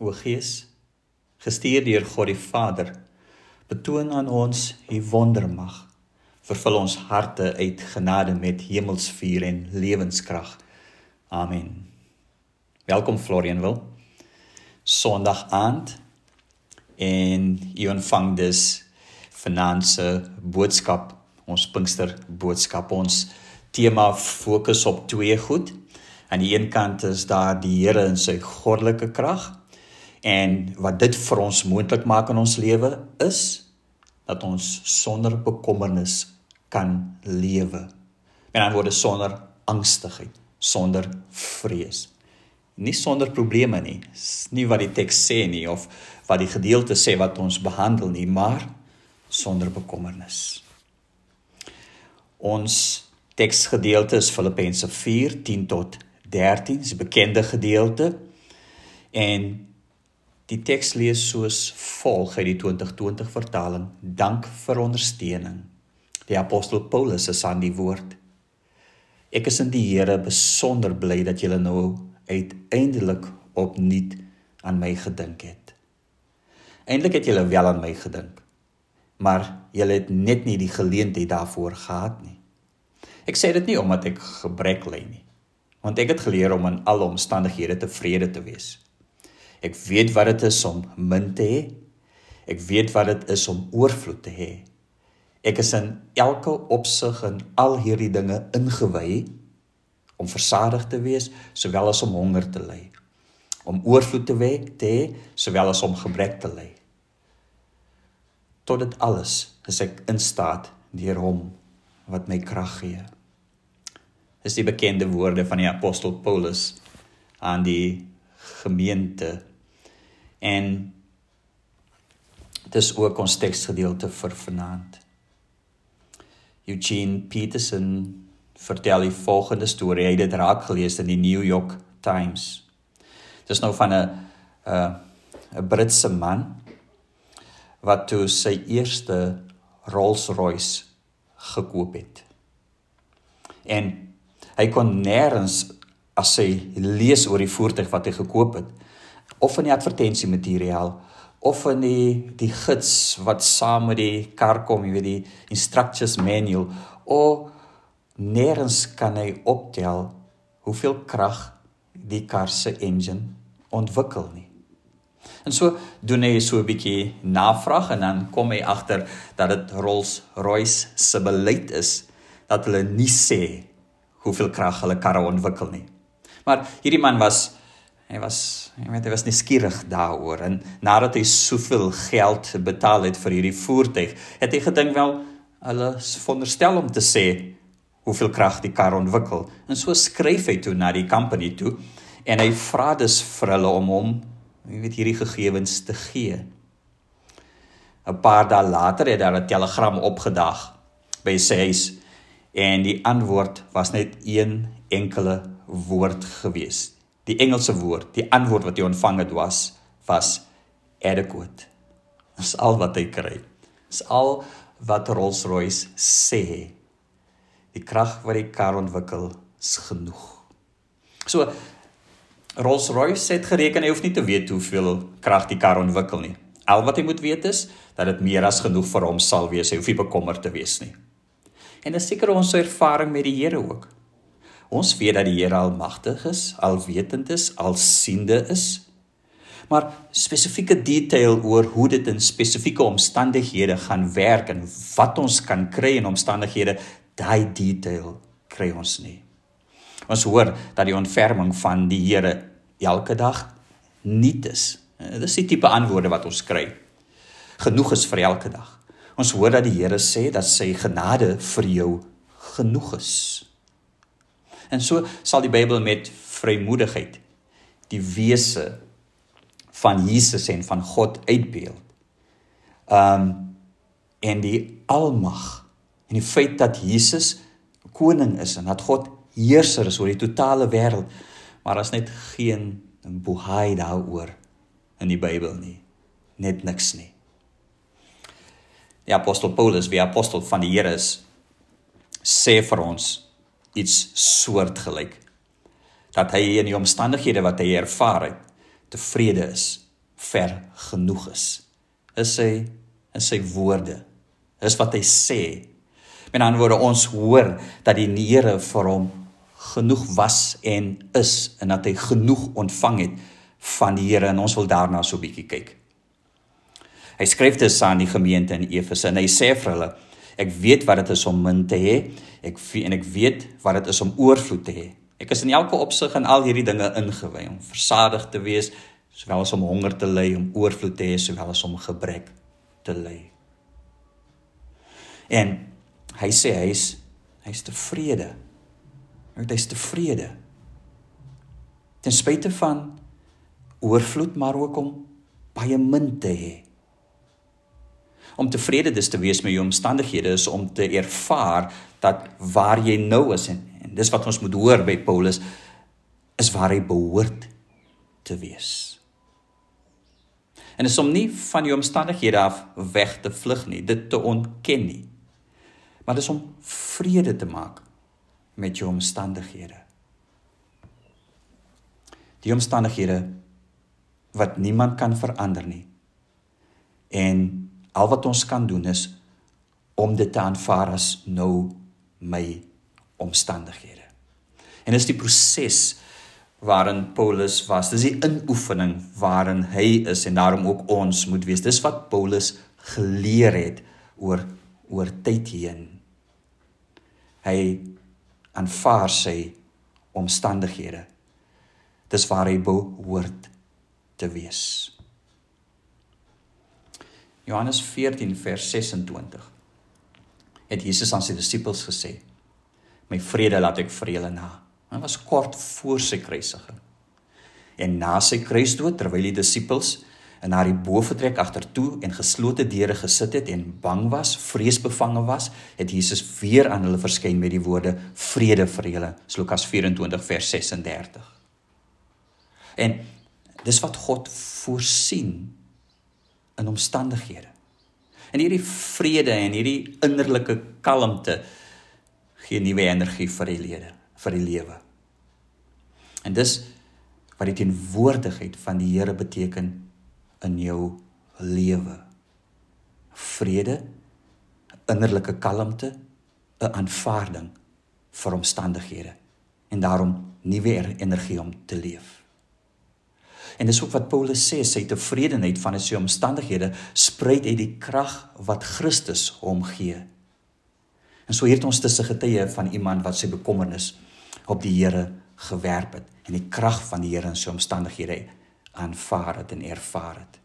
O Gees, gestuur deur God die Vader, betoon aan ons u wondermag. Vervul ons harte uit genade met hemelsvuur en lewenskrag. Amen. Welkom Florian wil. Sondag aand en u ontvang dus finanse boodskap, ons Pinkster boodskap. Ons tema fokus op twee goed. Aan die een kant is daar die Here in sy goddelike krag En wat dit vir ons moontlik maak in ons lewe is dat ons sonder bekommernis kan lewe. Dan word dit sonder angstigheid, sonder vrees. Nie sonder probleme nie. Dis nie wat die teks sê nie of wat die gedeelte sê wat ons behandel nie, maar sonder bekommernis. Ons teksgedeelte is Filippense 4:10 tot 13, dis 'n bekende gedeelte. En Die teks lees soos volg uit die 2020 vertaling: Dank vir ondersteuning. Die apostel Paulus is aan die woord. Ek is in die Here besonder bly dat julle nou uiteindelik opnuut aan my gedink het. Eindelik het julle wel aan my gedink. Maar julle het net nie die geleentheid daarvoor gehad nie. Ek sê dit nie omdat ek gebrek ly nie, want ek het geleer om in alle omstandighede tevrede te wees. Ek weet wat dit is om min te hê. Ek weet wat dit is om oorvloed te hê. Ek is in elke opsig in al hierdie dinge ingewy om versadig te wees sowel as om honger te ly. Om oorvloed te hê sowel as om gebrek te ly. Tot dit alles is ek in staat deur hom wat my krag gee. Dis die bekende woorde van die apostel Paulus aan die gemeente En dis ook ons teksgedeelte vir vanaand. Eugene Peterson vertel die volgende storie. Hy het dit raak gelees in die New York Times. Dis nou van 'n 'n 'n Britse man wat toe sy eerste Rolls-Royce gekoop het. En hy kon nêrens as hy lees oor die voertuig wat hy gekoop het, of in die advertensiemateriaal of in die die gids wat saam met die kar kom, jy weet die instructions manual of nêrens kan hy optel hoeveel krag die kar se engine ontwikkel nie. En so doen hy so 'n bietjie navraag en dan kom hy agter dat dit Rolls-Royce se beleid is dat hulle nie sê hoeveel krag hulle karre ontwikkel nie. Maar hierdie man was Hy was, jy weet, hy was nie skieurig daaroor en nadat hy soveel geld betaal het vir hierdie voertuig, het hy gedink wel hulle veronderstel om te sê hoeveel krag die kar ontwikkel. En so skryf hy toe na die company toe en hy vra dus vir hulle om hom, jy weet, hierdie gegevens te gee. 'n Paar dae later het daar 'n telegram opgedag by sy huis en die antwoord was net een enkele woord geweest Die Engelse woord, die antwoord wat hy ontvang het was was adequate. Dis al wat hy kry. Dis al wat Rolls-Royce sê. Die krag wat die kar ontwikkel is genoeg. So Rolls-Royce het gereken hy hoef nie te weet hoeveel krag die kar ontwikkel nie. Al wat hy moet weet is dat dit meer as genoeg vir hom sal wees. Hy hoef nie bekommerd te wees nie. En dis seker ons ervaring met die Here ook. Ons weet dat die Here almagtig is, alwetend is, alsiende is. Maar spesifieke detail oor hoe dit in spesifieke omstandighede gaan werk en wat ons kan kry in omstandighede, daai detail kry ons nie. Ons hoor dat die ontferming van die Here elke dag nuut is. Dis die tipe antwoorde wat ons kry. Genoeg is vir elke dag. Ons hoor dat die Here sê dat sy genade vir jou genoeg is. En so sal die Bybel met vrymoedigheid die wese van Jesus en van God uitbeeld. Um en die almag en die feit dat Jesus koning is en dat God heerser is oor die totale wêreld, maar as net geen bohaai daaroor in die Bybel nie. Net niks nie. Die apostel Paulus, wie apostel van die Here is, sê vir ons iets soortgelyk dat hy in die omstandighede wat hy ervaar het tevrede is, ver genoeg is. Is sy in sy woorde. Is wat hy sê. Met ander woorde ons hoor dat die Here vir hom genoeg was en is en dat hy genoeg ontvang het van die Here en ons wil daarna so 'n bietjie kyk. Hy skryf dit aan die gemeente in Efese en hy sê vir hulle ek weet wat dit is om min te hê ek en ek weet wat dit is om oorvloed te hê. Ek is in elke opsig in al hierdie dinge ingewy om versadig te wees sowel as om honger te ly, om oorvloed te hê sowel as om gebrek te ly. En hy sê hy's hy's tevrede. Hy's tevrede. Ten spyte van oorvloed maar ook om baie min te hê. Om tevrede dis te wees met jou omstandighede is om te ervaar dat waar jy nou is en, en dis wat ons moet hoor by Paulus is waar hy behoort te wees. En is om nie van jou omstandighede af weg te vlug nie, dit te ontken nie. Maar dis om vrede te maak met jou omstandighede. Die omstandighede wat niemand kan verander nie. En al wat ons kan doen is om dit te aanvaar as nou my omstandighede. En dis die proses waarin Paulus was. Dis die inoefening waarin hy is en daarom ook ons moet wees. Dis wat Paulus geleer het oor oor tyd heen. Hy aanvaar sy omstandighede. Dis waar hy behoort te wees. Johannes 14 vers 26. Het Jesus aan sy disippels gesê: "My vrede laat ek vir julle na." Dit was kort voor sy kruisiging. En na sy kruisdood, terwyl die disippels in haar boefretrek agtertoe en geslote deure gesit het en bang was, vreesbevange was, het Jesus weer aan hulle verskyn met die woorde: "Vrede vir julle." Lukas 24 vers 36. En dis wat God voorsien in omstandighede. En hierdie vrede en hierdie innerlike kalmte gee nuwe energie vir die lede, vir die lewe. En dis wat die teenwoordigheid van die Here beteken in jou lewe. Vrede, innerlike kalmte, 'n aanvaarding vir omstandighede en daarom nuwe energie om te leef. En dis ook wat Paulus sê, sy tevredenheid van sy omstandighede spruit uit die krag wat Christus hom gee. En so hier het ons tussen getuie van iemand wat sy bekommernis op die Here gewerp het en die krag van die Here in sy omstandighede aanvaar het en ervaar het.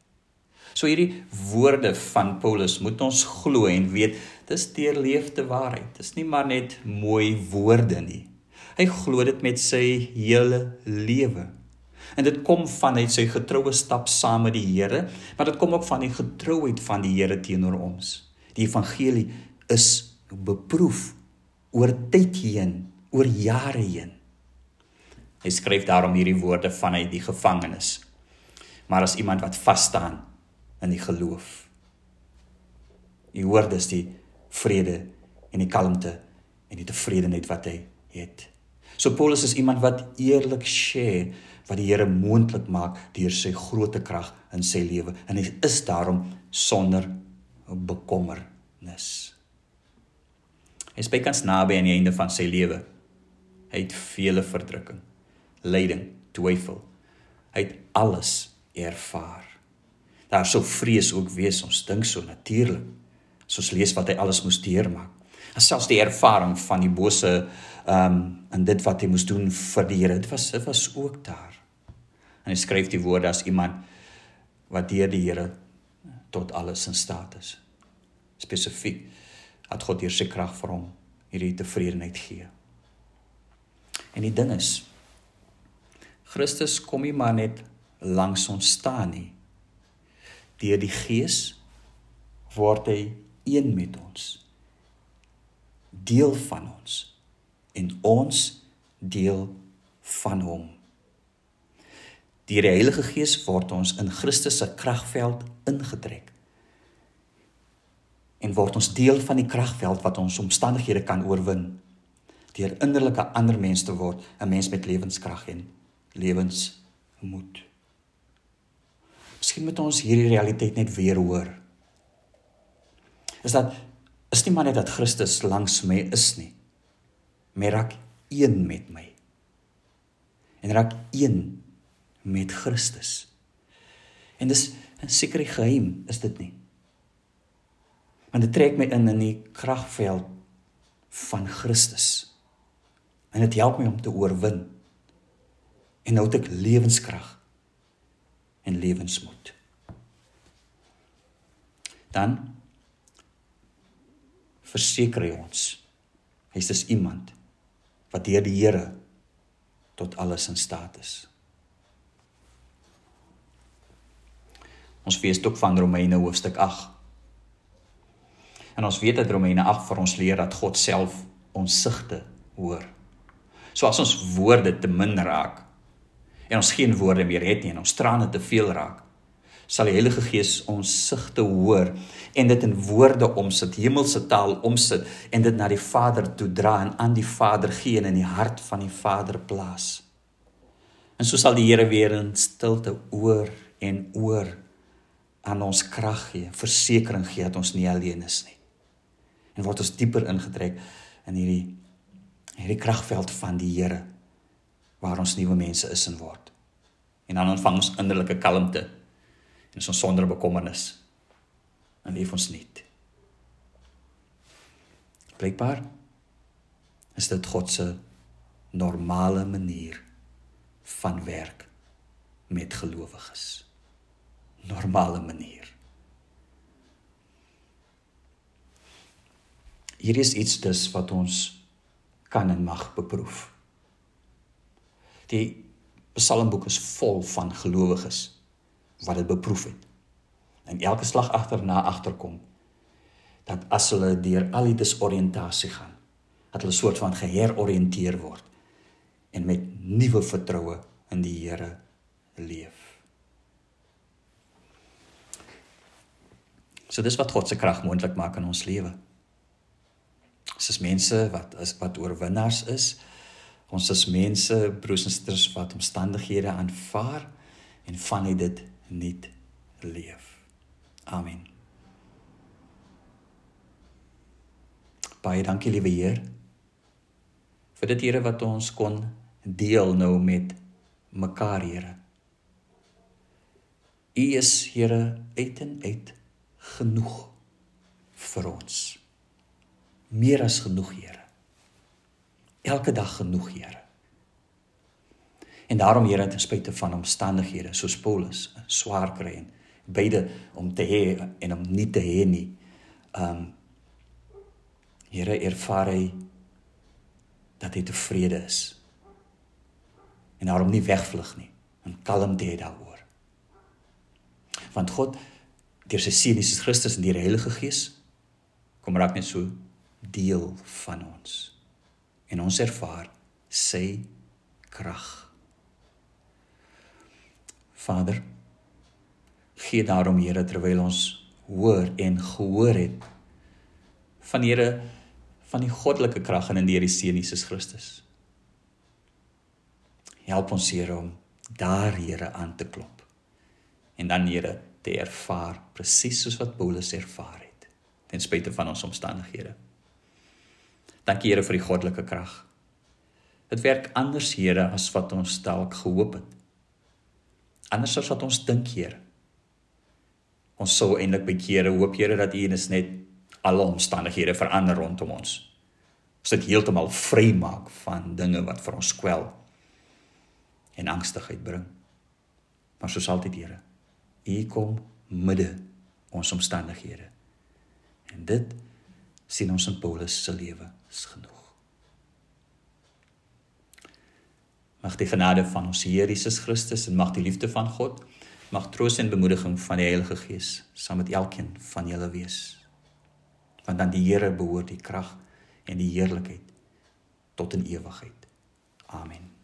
So hierdie woorde van Paulus moet ons glo en weet dis deurleefde waarheid. Dis nie maar net mooi woorde nie. Hy glo dit met sy hele lewe. En dit kom vanuit sy getroue stap saam met die Here, maar dit kom ook van die getrouheid van die Here teenoor ons. Die evangelie is beproef oor tyd heen, oor jare heen. Hy skryf daarom hierdie woorde vanuit die gevangenis. Maar as iemand wat vas staan in die geloof. Hy hoor dus die vrede en die kalmte en die tevredenheid wat hy het. So Paulus is iemand wat eerlik share wat die Here moontlik maak deur sy grootte krag in sy lewe en hy is daarom sonder bekommernis. Hy is bykans naby aan die einde van sy lewe. Hy het vele verdrukking, lyding, twyfel. Hy het alles ervaar. Daar sou vrees ook wees, ons dink so natuurlik. As ons lees wat hy alles moes deurmaak. Selfs die ervaring van die bose ehm um, en dit wat hy moes doen vir die Here, dit was dit was ook daar. En hy skryf die woorde as iemand wat deur die Here tot alles in staat is. Spesifiek dat God hier sy krag vir hom hierdie tevredenheid gee. En die ding is Christus kom nie maar net langs ons staan nie. Deur die Gees word hy een met ons. Deel van ons en ons deel van hom. Deur die Heilige Gees word ons in Christus se kragveld ingetrek. En word ons deel van die kragveld wat ons omstandighede kan oorwin. Deur innerlike ander mens te word, 'n mens met lewenskrag en lewensmoed. Miskien moet ons hierdie realiteit net weer hoor. Is dat is nie maar net dat Christus langs my is nie. Maar raak een met my. En raak een met Christus. En dis 'n sekere geheim, is dit nie? Want dit trek my in in die kragveld van Christus. En dit help my om te oorwin. En nou het ek lewenskrag en lewensmoed. Dan verseker hy ons hy's dis iemand wat deur die Here tot alles in staat is. Ons weet ook van Romeine hoofstuk 8. En ons weet dat Romeine 8 vir ons leer dat God self ons sigte hoor. So as ons woorde te min raak en ons geen woorde meer het nie en ons trane te veel raak, sal die Heilige Gees ons sigte hoor en dit in woorde omsit, hemelse taal omsit en dit na die Vader toe dra en aan die Vader gee en in die hart van die Vader plaas. En so sal die Here weer in stilte oor en oor aan ons krag gee, versekering gee dat ons nie alleen is nie. En word ons dieper ingetrek in hierdie hierdie kragveld van die Here waar ons nuwe mense is en word. En dan ontvang ons innerlike kalmte en ons sonder bekommernis en leef ons net. Blijkbaar is dit God se normale manier van werk met gelowiges. Normale manier. Hier is iets dus wat ons kan en mag beproef. Die Psalmboek is vol van gelowiges wat dit beproef het. En elke slag agterna agterkom dat as hulle deur al die disoriëntasie gaan, dat hulle soort van geheroriënteer word en met nuwe vertroue in die Here leef. So dis wat God se krag moontlik maak in ons lewe. Ons is mense wat is wat oorwinnaars is. Ons is mense, broers en susters wat omstandighede aanvaar en van dit nuut leef. Amen. Baie dankie liewe Heer vir dit Here wat ons kon deel nou met mekaar Here. U is Here uit en uit genoeg vir ons. Meer as genoeg Here. Elke dag genoeg Here. En daarom Here ten spyte van omstandighede soos Paulus swaar kry en beide om te hê en om nie te hê nie. Um Here ervaar hy dat hy tevrede is. En daarom nie wegvlug nie en kalm te hê daaroor. Want God deur sy seun Jesus Christus en deur die Heilige Gees kom raak net so deel van ons. En ons ervaar sy krag. Vader, gee daarom Here terwyl ons hoor en gehoor het van Here van die goddelike krag in die Seun Jesus Christus. Help ons Here om daar Here aan te klop. En dan Here te ervaar presies soos wat Paulus ervaar het ten spyte van ons omstandighede. Dankie Here vir die goddelike krag. Dit werk anders Here as wat ons dalk gehoop het anders as wat ons dink, Here. Ons sou eintlik by kere hoop, Here, dat U net net alle omstandighede verander rondom ons. Ons dit heeltemal vry maak van dinge wat vir ons kwel en angstigheid bring. Maar soos altyd, Here, U kom midde ons omstandighede. En dit sien ons in Paulus se lewe is genoeg. Mag die genade van ons Here Jesus Christus en mag die liefde van God, mag troos en bemoediging van die Heilige Gees saam met elkeen van julle wees. Want aan die Here behoort die krag en die heerlikheid tot in ewigheid. Amen.